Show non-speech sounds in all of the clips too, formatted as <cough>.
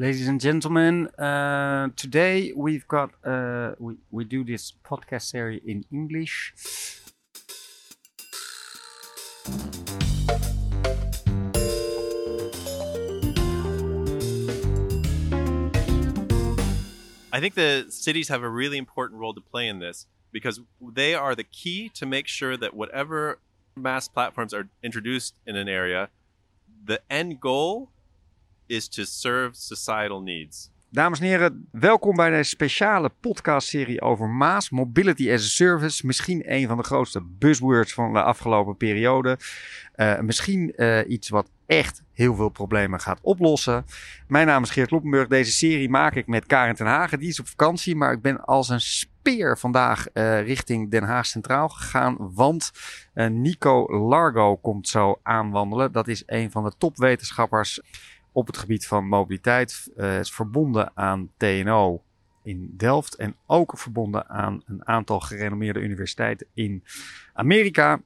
Ladies and gentlemen, uh, today we've got uh, we we do this podcast series in English. I think the cities have a really important role to play in this because they are the key to make sure that whatever MaaS platforms are introduced in an area, the end goal is to serve societal needs. Dames en heren, welkom bij deze speciale podcastserie over Maas, Mobility as a Service. Misschien een van de grootste buzzwords van de afgelopen periode. Uh, misschien uh, iets wat echt heel veel problemen gaat oplossen. Mijn naam is Geert Loppenburg. Deze serie maak ik met Karen ten Hagen. Die is op vakantie, maar ik ben als een speer vandaag uh, richting Den Haag Centraal gegaan. Want Nico Largo komt zo aanwandelen. Dat is een van de topwetenschappers op het gebied van mobiliteit. Uh, is verbonden aan TNO in Delft en ook verbonden aan een aantal gerenommeerde universiteiten in Amerika.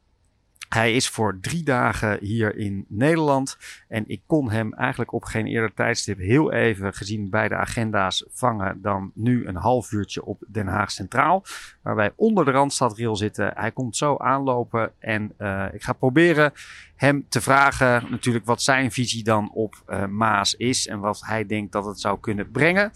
Hij is voor drie dagen hier in Nederland. En ik kon hem eigenlijk op geen eerder tijdstip heel even gezien bij de agenda's vangen dan nu een half uurtje op Den Haag Centraal. Waar wij onder de Randstadrail zitten. Hij komt zo aanlopen en uh, ik ga proberen hem te vragen natuurlijk wat zijn visie dan op uh, Maas is. En wat hij denkt dat het zou kunnen brengen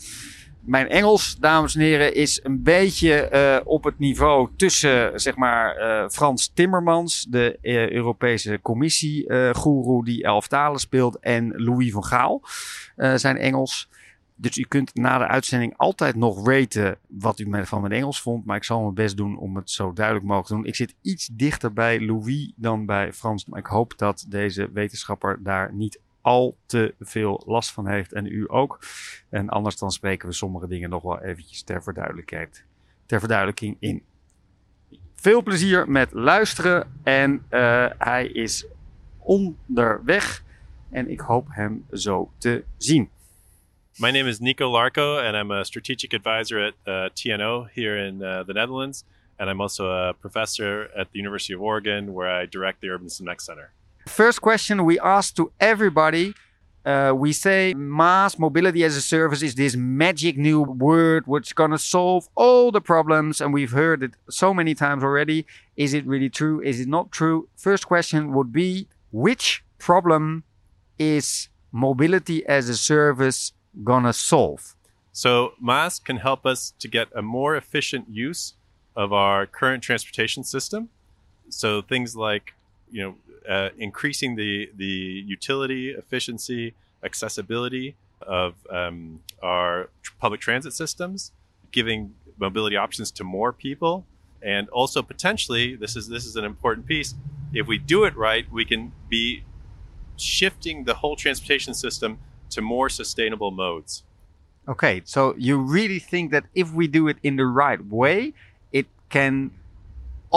mijn Engels, dames en heren, is een beetje uh, op het niveau tussen, zeg maar, uh, Frans Timmermans, de uh, Europese Commissie-goeroe die elf talen speelt, en Louis van Gaal, zijn Engels. Dus u kunt na de uitzending altijd nog raten wat u van mijn Engels vond. Maar ik zal mijn best doen om het zo duidelijk mogelijk te doen. Ik zit iets dichter bij Louis dan bij Frans. Maar ik hoop dat deze wetenschapper daar niet al te veel last van heeft en u ook. En anders dan spreken we sommige dingen nog wel eventjes ter verduidelijkheid, ter verduidelijking in. Veel plezier met luisteren en uh, hij is onderweg en ik hoop hem zo te zien. My name is Nico Larco and I'm a strategic advisor at uh, TNO here in uh, the Netherlands. And I'm also a professor at the University of Oregon where I direct the Urban Connect Center. First question we ask to everybody. Uh, we say MaaS mobility as a service is this magic new word which is going to solve all the problems. And we've heard it so many times already. Is it really true? Is it not true? First question would be which problem is mobility as a service going to solve? So, MaaS can help us to get a more efficient use of our current transportation system. So, things like, you know, uh, increasing the the utility, efficiency, accessibility of um, our public transit systems, giving mobility options to more people, and also potentially this is this is an important piece. If we do it right, we can be shifting the whole transportation system to more sustainable modes. Okay, so you really think that if we do it in the right way, it can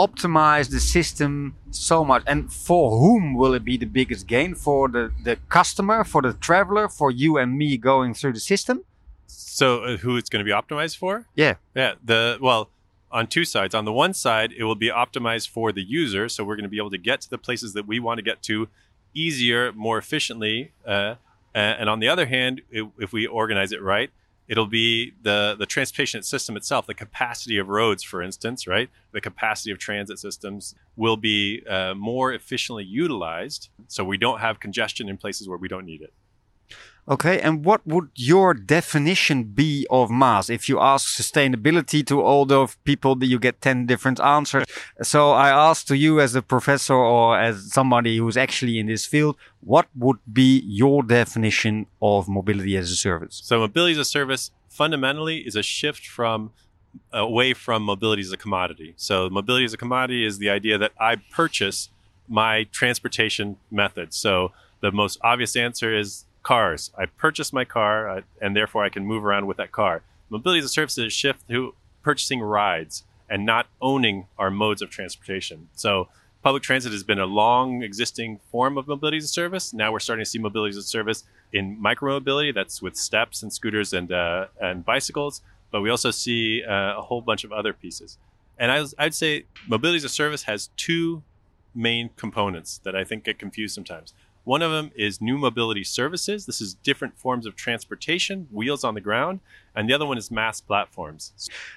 optimize the system so much? And for whom will it be the biggest gain? For the the customer for the traveler for you and me going through the system? So uh, who it's going to be optimized for? Yeah. Yeah the well on two sides. On the one side it will be optimized for the user so we're going to be able to get to the places that we want to get to easier more efficiently uh, and on the other hand if we organize it right it'll be the the transportation system itself the capacity of roads for instance right? The capacity of transit systems will be uh, more efficiently utilized so we don't have congestion in places where we don't need it Okay, and what would your definition be of MaaS? If you ask sustainability to all those people, you get 10 different answers. So I ask to you as a professor or as somebody who's actually in this field, what would be your definition of mobility as a service? So mobility as a service fundamentally is a shift from away from mobility as a commodity. So mobility as a commodity is the idea that I purchase my transportation method. So the most obvious answer is cars. I purchase my car, uh, and therefore I can move around with that car. Mobility as a service is a shift to purchasing rides and not owning our modes of transportation. So public transit has been a long existing form of mobility as a service. Now we're starting to see mobility as a service in micromobility. That's with steps and scooters and uh, and bicycles. But we also see uh, a whole bunch of other pieces. And I was, I'd say mobility as a service has two main components that I think get confused sometimes. One of them is new mobility services. This is different forms of transportation, wheels on the ground. And the other one is MaaS platforms.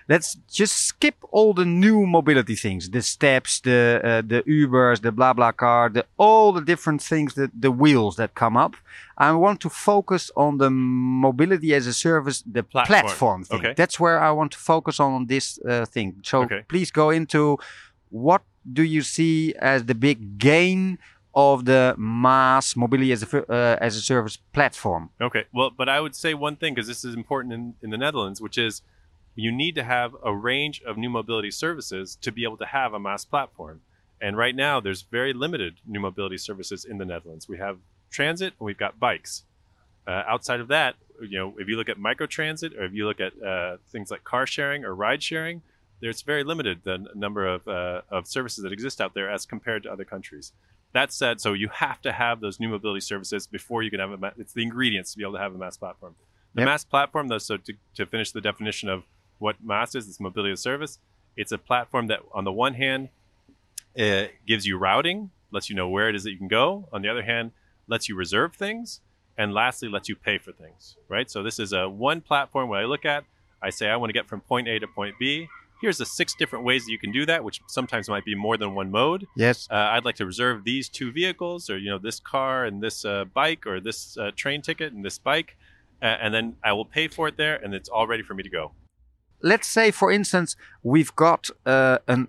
Let's just skip all the new mobility things, the steps, the uh, the Ubers, the blah BlaBlaCar, the all the different things that the wheels that come up. I want to focus on the mobility as a service, the platform, platform thing. Okay. That's where I want to focus on this uh, thing. So Okay. please go into what do you see as the big gain of the MaaS mobility as a uh, as a service platform? Okay. Well, but I would say one thing because this is important in, in the Netherlands, which is you need to have a range of new mobility services to be able to have a MaaS platform. And right now, there's very limited new mobility services in the Netherlands. We have transit and we've got bikes. Uh, outside of that, you know, if you look at microtransit or if you look at uh, things like car sharing or ride sharing, there's very limited the number of, uh, of services that exist out there as compared to other countries. That said, so you have to have those new mobility services before you can have a. Ma- it's the ingredients to be able to have a MaaS platform. The Yep. MaaS platform, though, so to, to finish the definition of what MaaS is, it's mobility as service. It's a platform that, on the one hand, it gives you routing, lets you know where it is that you can go. On the other hand, lets you reserve things, and lastly, lets you pay for things. Right. So this is a one platform where I look at. I say I want to get from point A to point B. Here's the six different ways that you can do that, which sometimes might be more than one mode. Yes. Uh, I'd like to reserve these two vehicles, or you know, this car and this uh, bike, or this uh, train ticket and this bike, uh, and then I will pay for it there, and it's all ready for me to go. let's say for instance we've got uh, an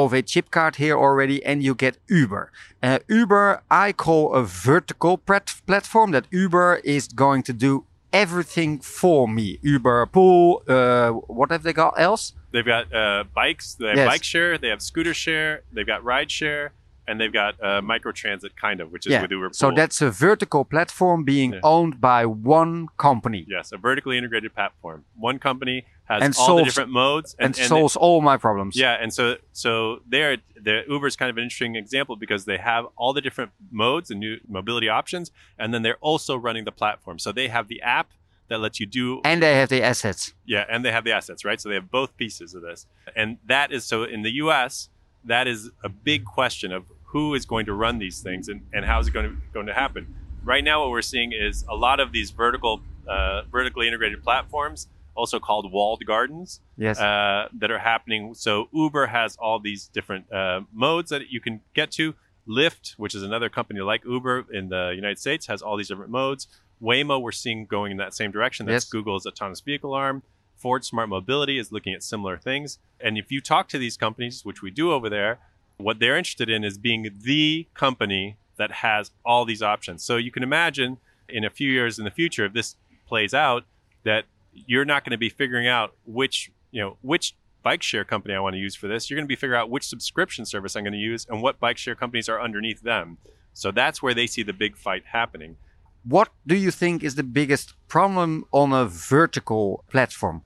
OV chip card here already and you get Uber. Uh, Uber I call a vertical plat- platform that Uber is going to do everything for me. Uber Pool, uh, what have they got else? They've got uh, bikes, they have Yes. bike share, they have scooter share, they've got ride share, and they've got uh, microtransit, kind of, which is yeah. with Uber. So Pool. that's a vertical platform being Yeah. owned by one company yes, a vertically integrated platform. One company has And all the different modes, and, and, solves all my problems. Yeah, and so so there, the Uber is kind of an interesting example because they have all the different modes and new mobility options, and then they're also running the platform. So they have the app that lets you do And they have the assets. yeah, and they have the assets, right? So they have both pieces of this, and that is so in the U.S. That is a big question of who is going to run these things and, and how is it going to going to happen. Right now, what we're seeing is a lot of these vertical, uh, vertically integrated platforms, also called walled gardens, Yes. uh, that are happening. So Uber has all these different uh, modes that you can get to. Lyft, which is another company like Uber in the United States, has all these different modes. Waymo, we're seeing going in that same direction. That's Yes. Google's autonomous vehicle arm. Ford Smart Mobility is looking at similar things. And if you talk to these companies, which we do over there, what they're interested in is being the company that has all these options. So you can imagine in a few years in the future, if this plays out, that you're not going to be figuring out which, you know, which bike share company I want to use for this. You're going to be figuring out which subscription service I'm going to use and what bike share companies are underneath them. So that's where they see the big fight happening. What do you think is the biggest problem on a vertical platform?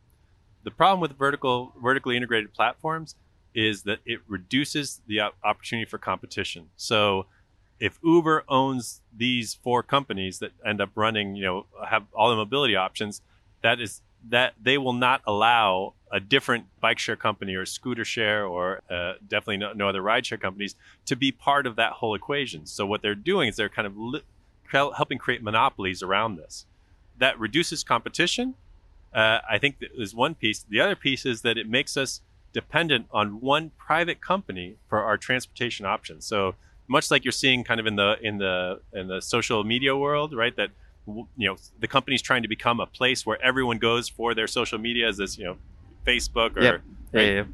The problem with vertical vertically integrated platforms is that it reduces the opportunity for competition. So if Uber owns these four companies that end up running, you know, have all the mobility options, that is that they will not allow a different bike share company or scooter share or uh, definitely no, no other ride share companies to be part of that whole equation. So what they're doing is they're kind of li- helping create monopolies around this. That reduces competition. Uh, I think that is one piece. The other piece is that it makes us dependent on one private company for our transportation options. So much like you're seeing kind of in the in the in the social media world, right? That you know the company's trying to become a place where everyone goes for their social media as this you know Facebook or Yep. right? Yeah,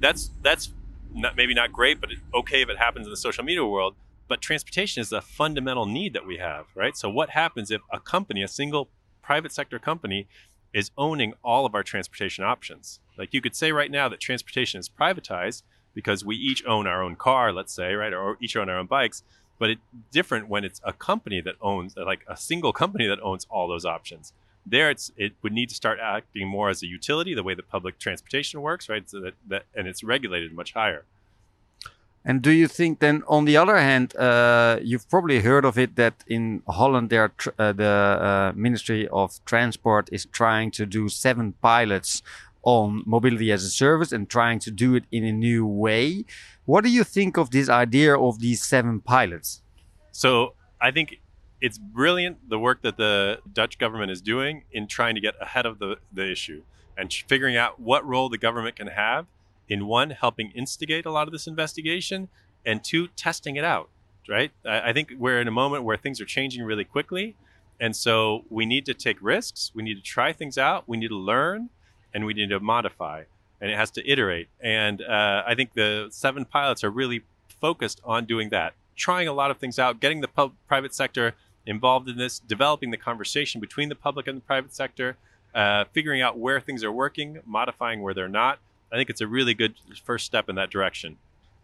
that's that's not, maybe not great, but okay if it happens in the social media world. But transportation is a fundamental need that we have, right? So what happens if a company, a single private sector company, is owning all of our transportation options? Like you could say right now that transportation is privatized because we each own our own car, let's say, right, or each own our own bikes. But it's different when it's a company that owns, like a single company that owns all those options. There, it's it would need to start acting more as a utility, the way that public transportation works, right? So that, that and it's regulated much higher. And do you think then, on the other hand, uh, you've probably heard of it that in Holland, there uh, the uh, Ministry of Transport is trying to do seven pilots on mobility as a service and trying to do it in a new way. What do you think of this idea of these seven pilots? So I think it's brilliant the work that the Dutch government is doing in trying to get ahead of the, the issue and figuring out what role the government can have in one, helping instigate a lot of this investigation, and two, testing it out, right? I, I think we're in a moment where things are changing really quickly. And so we need to take risks, we need to try things out, we need to learn, and we need to modify. And it has to iterate. And uh, I think the seven pilots are really focused on doing that, trying a lot of things out, getting the pub- private sector involved in this, developing the conversation between the public and the private sector, uh, figuring out where things are working, modifying where they're not. I think it's a really good first step in that direction.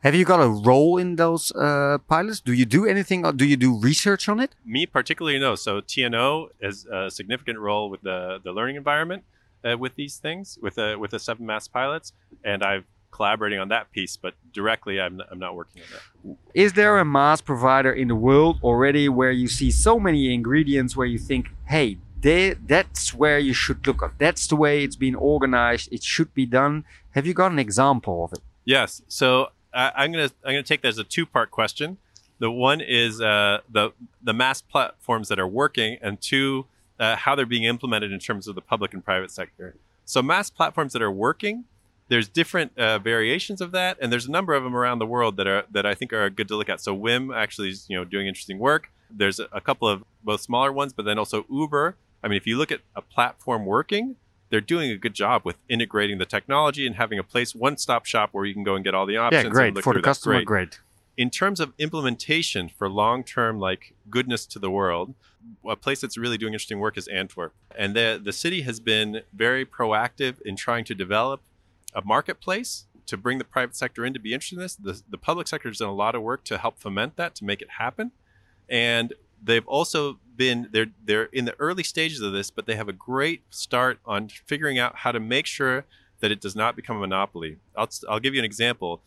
Have you got a role in those uh, pilots? Do you do anything? Or do you do research on it? Me particularly, no. So TNO has a significant role with the, the learning environment uh, with these things, with the with the seven MaaS pilots, and I've collaborating on that piece, but directly I'm, I'm not working on that. Is there a MaaS provider in the world already where you see so many ingredients where you think, hey, that's where you should look at. That's the way it's been organized. It should be done. Have you got an example of it? Yes. So I, am gonna I'm gonna take that as a two part question. The one is uh, the the MaaS platforms that are working, and two, uh, how they're being implemented in terms of the public and private sector. So MaaS platforms that are working there's different uh, variations of that, and there's a number of them around the world that are that I think are good to look at. So Whim actually is you know doing interesting work. There's a couple of both smaller ones, but then also Uber. I mean, if you look at a platform working, they're doing a good job with integrating the technology and having a place one-stop shop where you can go and get all the options. Yeah, great for the customer. Great. great. In terms of implementation for long-term like goodness to the world, a place that's really doing interesting work is Antwerp, and the the city has been very proactive in trying to develop a marketplace to bring the private sector in to be interested in this. The, the public sector has done a lot of work to help foment that, to make it happen. And they've also been they're they're in the early stages of this, but they have a great start on figuring out how to make sure that it does not become a monopoly. I'll I'll give you an example.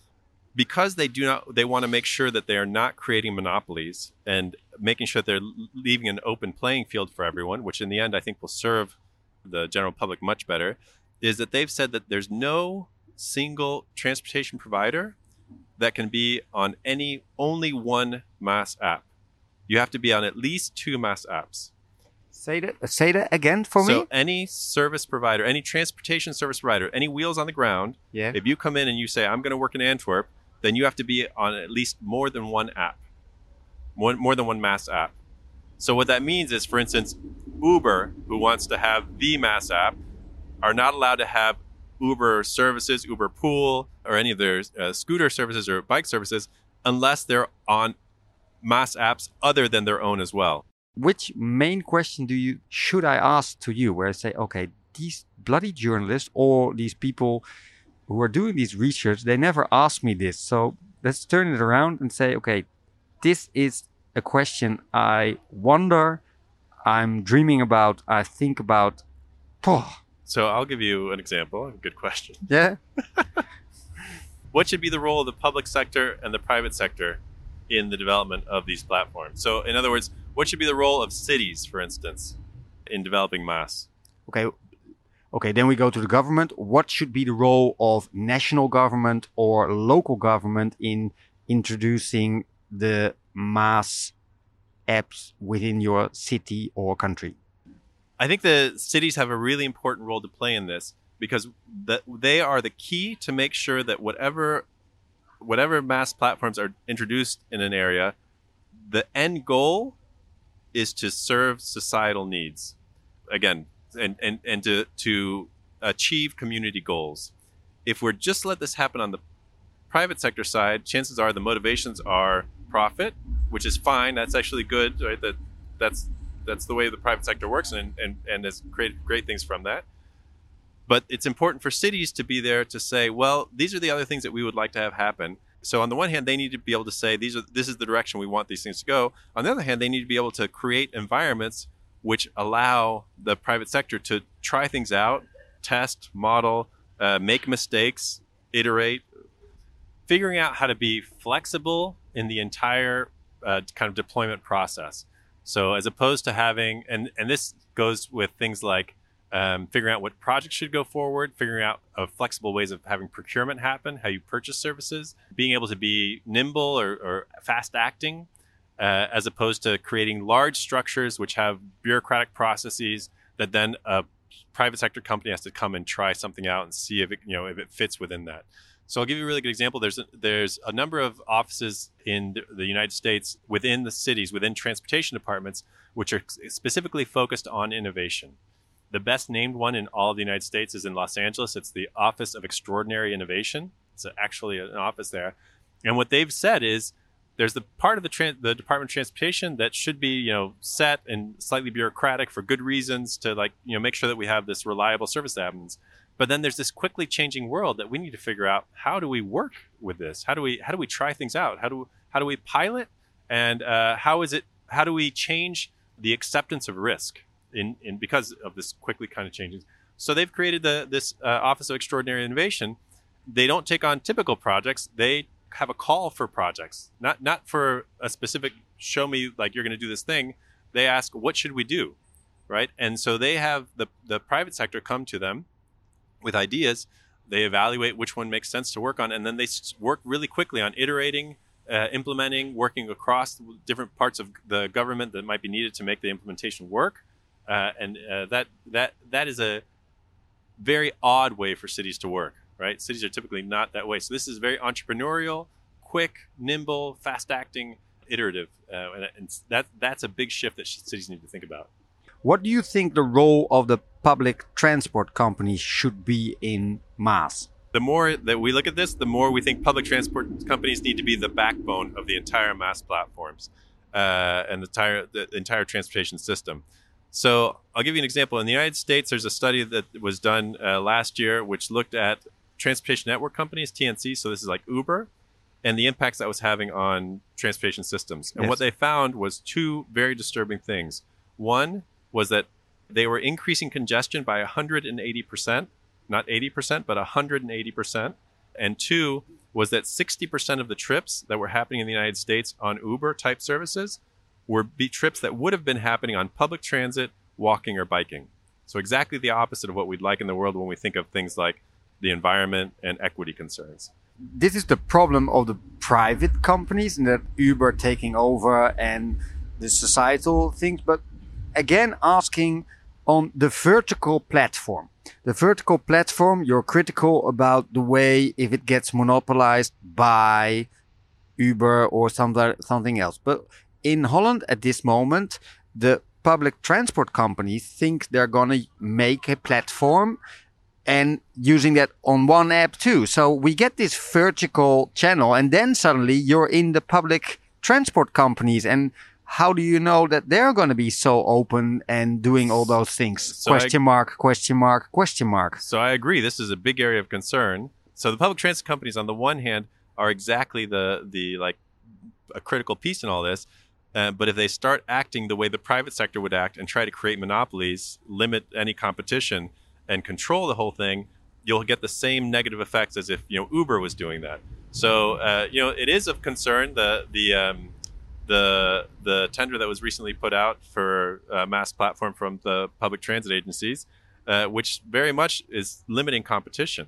Because they do not they want to make sure that they are not creating monopolies and making sure that they're leaving an open playing field for everyone, which in the end I think will serve the general public much better is that they've said that there's no single transportation provider that can be on any only one MaaS app. You have to be on at least two MaaS apps. Say that say that again for so me. So any service provider, any transportation service provider, any wheels on the ground, yeah. if you come in and you say I'm going to work in Antwerp, then you have to be on at least more than one app. More, more than one MaaS app. So what that means is for instance, Uber who wants to have the MaaS app are not allowed to have Uber services, Uber Pool, or any of their uh, scooter services or bike services unless they're on MaaS apps other than their own as well. Which main question do you should I ask to you where I say, okay, these bloody journalists or these people who are doing these research, they never ask me this. So let's turn it around and say, okay, this is a question I wonder, I'm dreaming about, I think about. Oh, so I'll give you an example. A good question. Yeah. <laughs> what should be the role of the public sector and the private sector in the development of these platforms? So, in other words, what should be the role of cities, for instance, in developing MaaS? Okay. Okay, then we go to the government. What should be the role of national government or local government in introducing the MaaS apps within your city or country? I think the cities have a really important role to play in this because that they are the key to make sure that whatever whatever MaaS platforms are introduced in an area, the end goal is to serve societal needs. Again, and, and, and to, to achieve community goals. If we're just let this happen on the private sector side, chances are the motivations are profit, which is fine. That's actually good, right? That that's that's the way the private sector works and, and, and has created great things from that. But it's important for cities to be there to say, well, these are the other things that we would like to have happen. So on the one hand, they need to be able to say these are this is the direction we want these things to go. On the other hand, they need to be able to create environments which allow the private sector to try things out, test, model, uh, make mistakes, iterate, figuring out how to be flexible in the entire uh, kind of deployment process. So as opposed to having, and, and this goes with things like um, figuring out what projects should go forward, figuring out uh, flexible ways of having procurement happen, how you purchase services, being able to be nimble or, or fast acting, uh, as opposed to creating large structures which have bureaucratic processes that then a private sector company has to come and try something out and see if it you know if it fits within that. So I'll give you a really good example. There's a, there's a number of offices in the United States within the cities, within transportation departments, which are specifically focused on innovation. The best named one in all of the United States is in Los Angeles. It's the Office of Extraordinary Innovation. It's actually an office there. And what they've said is there's the part of the, the Department of Transportation that should be, you know, set and slightly bureaucratic for good reasons to like, you know, make sure that we have this reliable service that happens. But then there's this quickly changing world that we need to figure out how do we work with this? How do we how do we try things out? How do how do we pilot? And uh, how is it? How do we change the acceptance of risk in, in because of this quickly kind of changing? So they've created the this uh, Office of Extraordinary Innovation. They don't take on typical projects. They have a call for projects, not not for a specific show me like you're going to do this thing. They ask what should we do, right? And so they have the the private sector come to them with ideas. They evaluate which one makes sense to work on, and then they work really quickly on iterating, uh, implementing, working across different parts of the government that might be needed to make the implementation work. Uh, and uh, that that that is a very odd way for cities to work right? Cities are typically not that way. So this is very entrepreneurial, quick, nimble, fast acting, iterative. Uh, and, and that, that's a big shift that cities need to think about. What do you think the role of the public transport companies should be in MaaS? The more that we look at this, the more we think public transport companies need to be the backbone of the entire MaaS platforms uh, and the entire, the entire transportation system. So I'll give you an example. In the United States, there's a study that was done uh, last year which looked at transportation network companies, TNC. So this is like Uber, and the impacts that was having on transportation systems. And yes. what they found was two very disturbing things. One was that they were increasing congestion by 180%, not 80%, but 180%. And two was that 60% of the trips that were happening in the United States on Uber type services were trips that would have been happening on public transit, walking, or biking. So exactly the opposite of what we'd like in the world when we think of things like the environment and equity concerns. This is the problem of the private companies and that Uber taking over and the societal things, but again, asking on the vertical platform. The vertical platform, you're critical about the way if it gets monopolized by Uber or something something else. But in Holland at this moment, the public transport companies think they're gonna make a platform and using that on one app too. So we get this vertical channel and then suddenly you're in the public transport companies and how do you know that they're going to be so open and doing all those things? So question I, mark, question mark, question mark. So I agree. This is a big area of concern. So the public transit companies, on the one hand, are exactly the the like a critical piece in all this. Uh, but if they start acting the way the private sector would act and try to create monopolies, limit any competition, and control the whole thing, you'll get the same negative effects as if you know Uber was doing that. So uh, you know it is of concern the the um, the the tender that was recently put out for a MaaS platform from the public transit agencies, uh, which very much is limiting competition.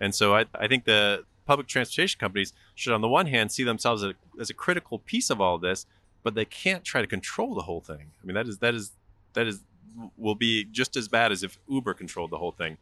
And so I, I think the public transportation companies should, on the one hand, see themselves as a, as a critical piece of all this, but they can't try to control the whole thing. I mean that is that is that is will be just as bad as if Uber controlled the whole thing.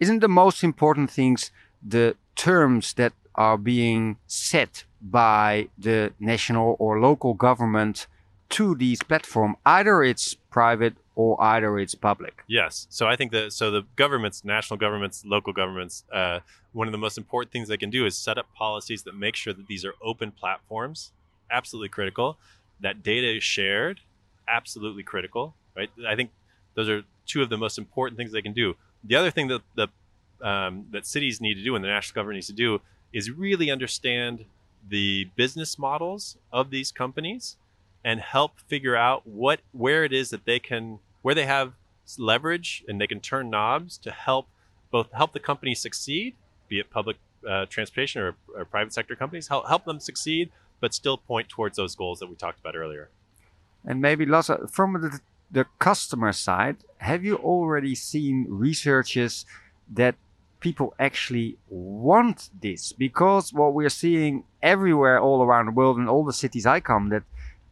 Isn't the most important things the terms that are being set by the national or local government to these platform? Either it's private or either it's public. Yes. So I think that so the governments, national governments, local governments, uh, one of the most important things they can do is set up policies that make sure that these are open platforms. Absolutely critical. That data is shared. Absolutely critical right? I think those are two of the most important things they can do. The other thing that the um, that cities need to do and the national government needs to do is really understand the business models of these companies and help figure out what where it is that they can where they have leverage and they can turn knobs to help both help the company succeed, be it public uh, transportation or, or, private sector companies, help help them succeed, but still point towards those goals that we talked about earlier. And maybe Lasse, from the the customer side, have you already seen researches that people actually want this? Because what we're seeing everywhere all around the world in all the cities I come that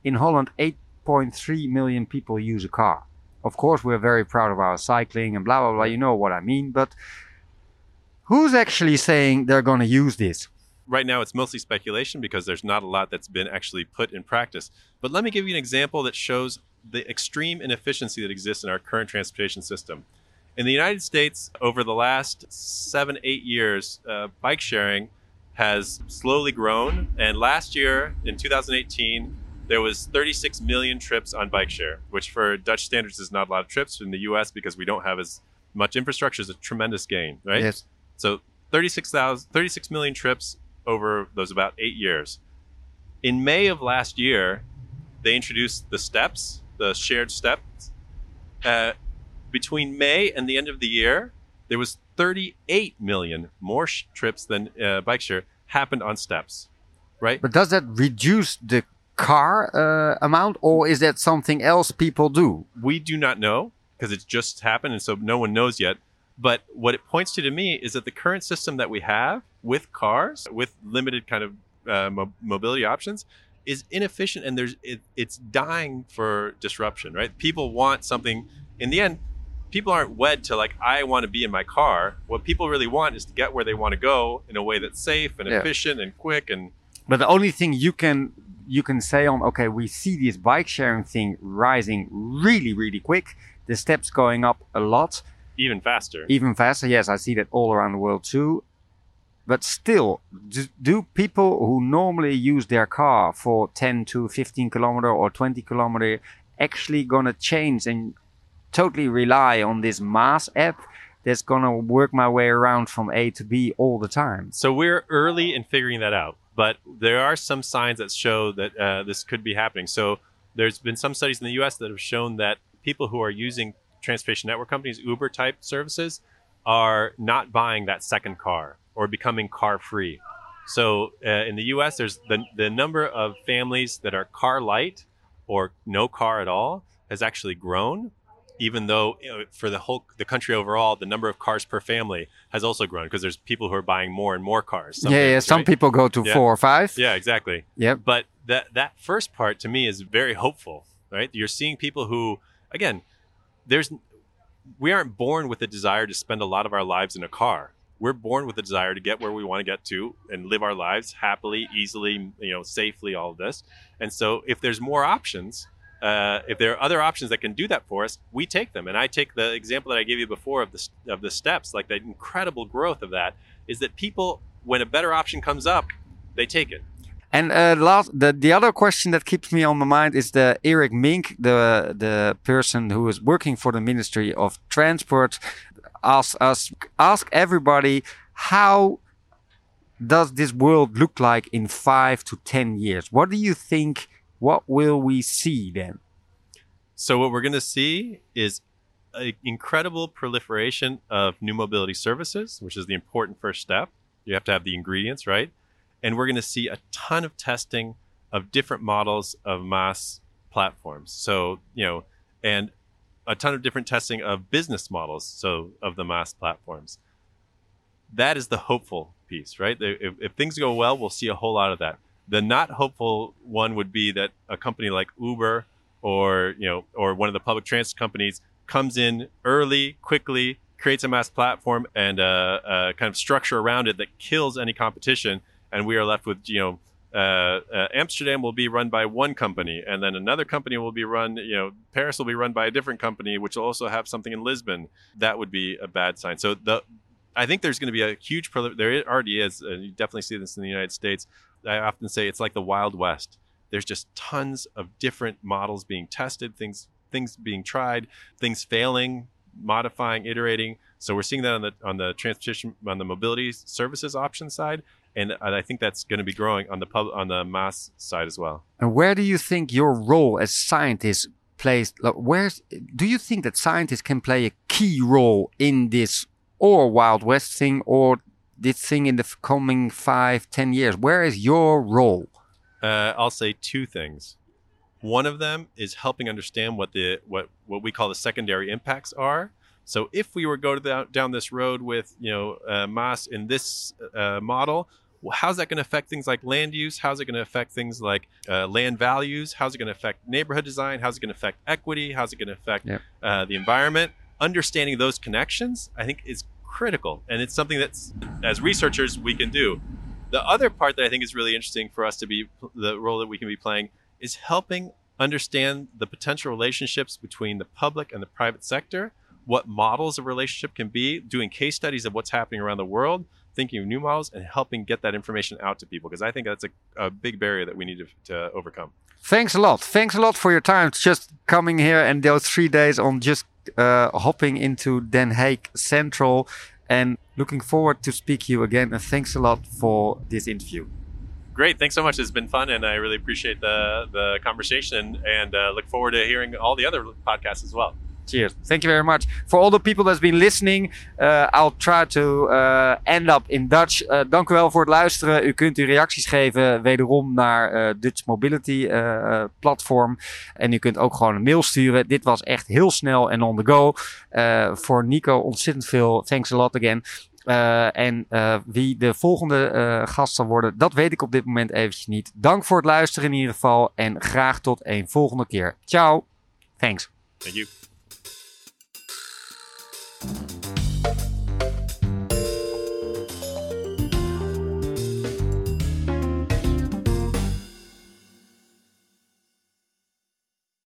in Holland, 8.3 million people use a car. Of course, we're very proud of our cycling and blah blah blah. You know what I mean, but who's actually saying they're going to use this? Right now it's mostly speculation because there's not a lot that's been actually put in practice. But let me give you an example that shows the extreme inefficiency that exists in our current transportation system. In the United States, over the last seven, eight years, uh, bike sharing has slowly grown. And last year, in 2018, there was 36 million trips on bike share, which for Dutch standards is not a lot of trips. In the U.S., because we don't have as much infrastructure, is a tremendous gain, right? Yes. So 36,000, 36 million trips over those about eight years. In May of last year, they introduced the steps, the shared steps. Uh, between May and the end of the year, there was 38 million more sh- trips than uh, bike share happened on steps, right? But does that reduce the car uh, amount, or is that something else people do? we do not know because it's just happened and so no one knows yet but what it points to to me is that the current system that we have with cars with limited kind of uh, mo- mobility options is inefficient and there's it, it's dying for disruption right people want something in the end people aren't wed to like i want to be in my car what people really want is to get where they want to go in a way that's safe and Yeah. efficient and quick and But the only thing you can you can say on okay, we see this bike sharing thing rising really really quick. The steps going up a lot, even faster even faster. Yes, I see that all around the world too. But still, do, do people who normally use their car for 10 to 15 kilometer or 20 kilometer actually gonna change and totally rely on this MaaS app that's gonna work my way around from A to B all the time? So we're early in figuring that out, but there are some signs that show that uh, this could be happening. So there's been some studies in the U.S. that have shown that people who are using transportation network companies, Uber type services, are not buying that second car or becoming car free. So uh, in the U.S., there's the the number of families that are car light or no car at all has actually grown. Even though you know, for the whole the country overall, the number of cars per family has also grown because there's people who are buying more and more cars. Some yeah, yeah. families, Some right? people go to Yeah. four or five. Yeah, exactly. Yep. But that that first part to me is very hopeful, right? You're seeing people who, again, there's we aren't born with a desire to spend a lot of our lives in a car. We're born with a desire to get where we want to get to and live our lives happily, easily, you know, safely. All of this, and so if there's more options, uh, if there are other options that can do that for us, we take them. And I take the example that I gave you before of the of the steps, like the incredible growth of that, is that people, when a better option comes up, they take it. And uh, last, the the other question that keeps me on my mind is the Eric Mink, the the person who is working for the Ministry of Transport, asks us ask everybody how does this world look like in five to ten years? What do you think? What will we see then? So what we're going to see is an incredible proliferation of new mobility services, which is the important first step. You have to have the ingredients, right? And we're going to see a ton of testing of different models of MaaS platforms. So, you know, and a ton of different testing of business models, so of the MaaS platforms. That is the hopeful piece, right? If, if things go well, we'll see a whole lot of that. The not hopeful one would be that a company like Uber or you know or one of the public transit companies comes in early, quickly, creates a MaaS platform and a, a kind of structure around it that kills any competition, and we are left with you know. Uh, uh, Amsterdam will be run by one company, and then another company will be run. You know, Paris will be run by a different company, which will also have something in Lisbon. That would be a bad sign. So the, I think there's going to be a huge. There already is. And you definitely see this in the United States. I often say it's like the Wild West. There's just tons of different models being tested, things things being tried, things failing, modifying, iterating. So we're seeing that on the on the transportation on the mobility services option side, and I think that's going to be growing on the pub on the MaaS side as well. And where do you think your role as scientist plays? Like, where's do you think that scientists can play a key role in this or Wild West thing or this thing in the coming five, ten years? Where is your role? Uh, I'll say two things. One of them is helping understand what the what what we call the secondary impacts are. So if we were go to the, down this road with you know uh, MaaS in this uh, model, how's that going to affect things like land use? How's it going to affect things like uh, land values? How's it going to affect neighborhood design? How's it going to affect equity? How's it going to affect Yep. uh, the environment? Understanding those connections, I think, is critical, and it's something that's as researchers we can do. The other part that I think is really interesting for us to be the role that we can be playing is helping understand the potential relationships between the public and the private sector, what models of relationship can be, doing case studies of what's happening around the world, thinking of new models, and helping get that information out to people. Because I think that's a, a big barrier that we need to, to overcome. Thanks a lot. Thanks a lot for your time. Just coming here and those three days on just uh, hopping into Den Haag Central and looking forward to speak to you again. And thanks a lot for this interview. Great, thanks so much. It's been fun, and I really appreciate the the conversation, and uh, look forward to hearing all the other podcasts as well. Cheers. Thank you very much. For all the people that's been listening, uh, I'll try to uh, end up in Dutch. Uh, dank u wel voor het luisteren. U kunt uw reacties geven wederom naar uh, Dutch Mobility uh, platform. En u kunt ook gewoon een mail sturen. Dit was echt heel snel en on the go. Voor Nico ontzettend veel. Thanks a lot again. En wie de volgende gast zal worden, dat weet ik op dit moment eventjes niet. Dank voor het luisteren in ieder geval. En graag tot een volgende keer. Ciao. Thanks. Thank you.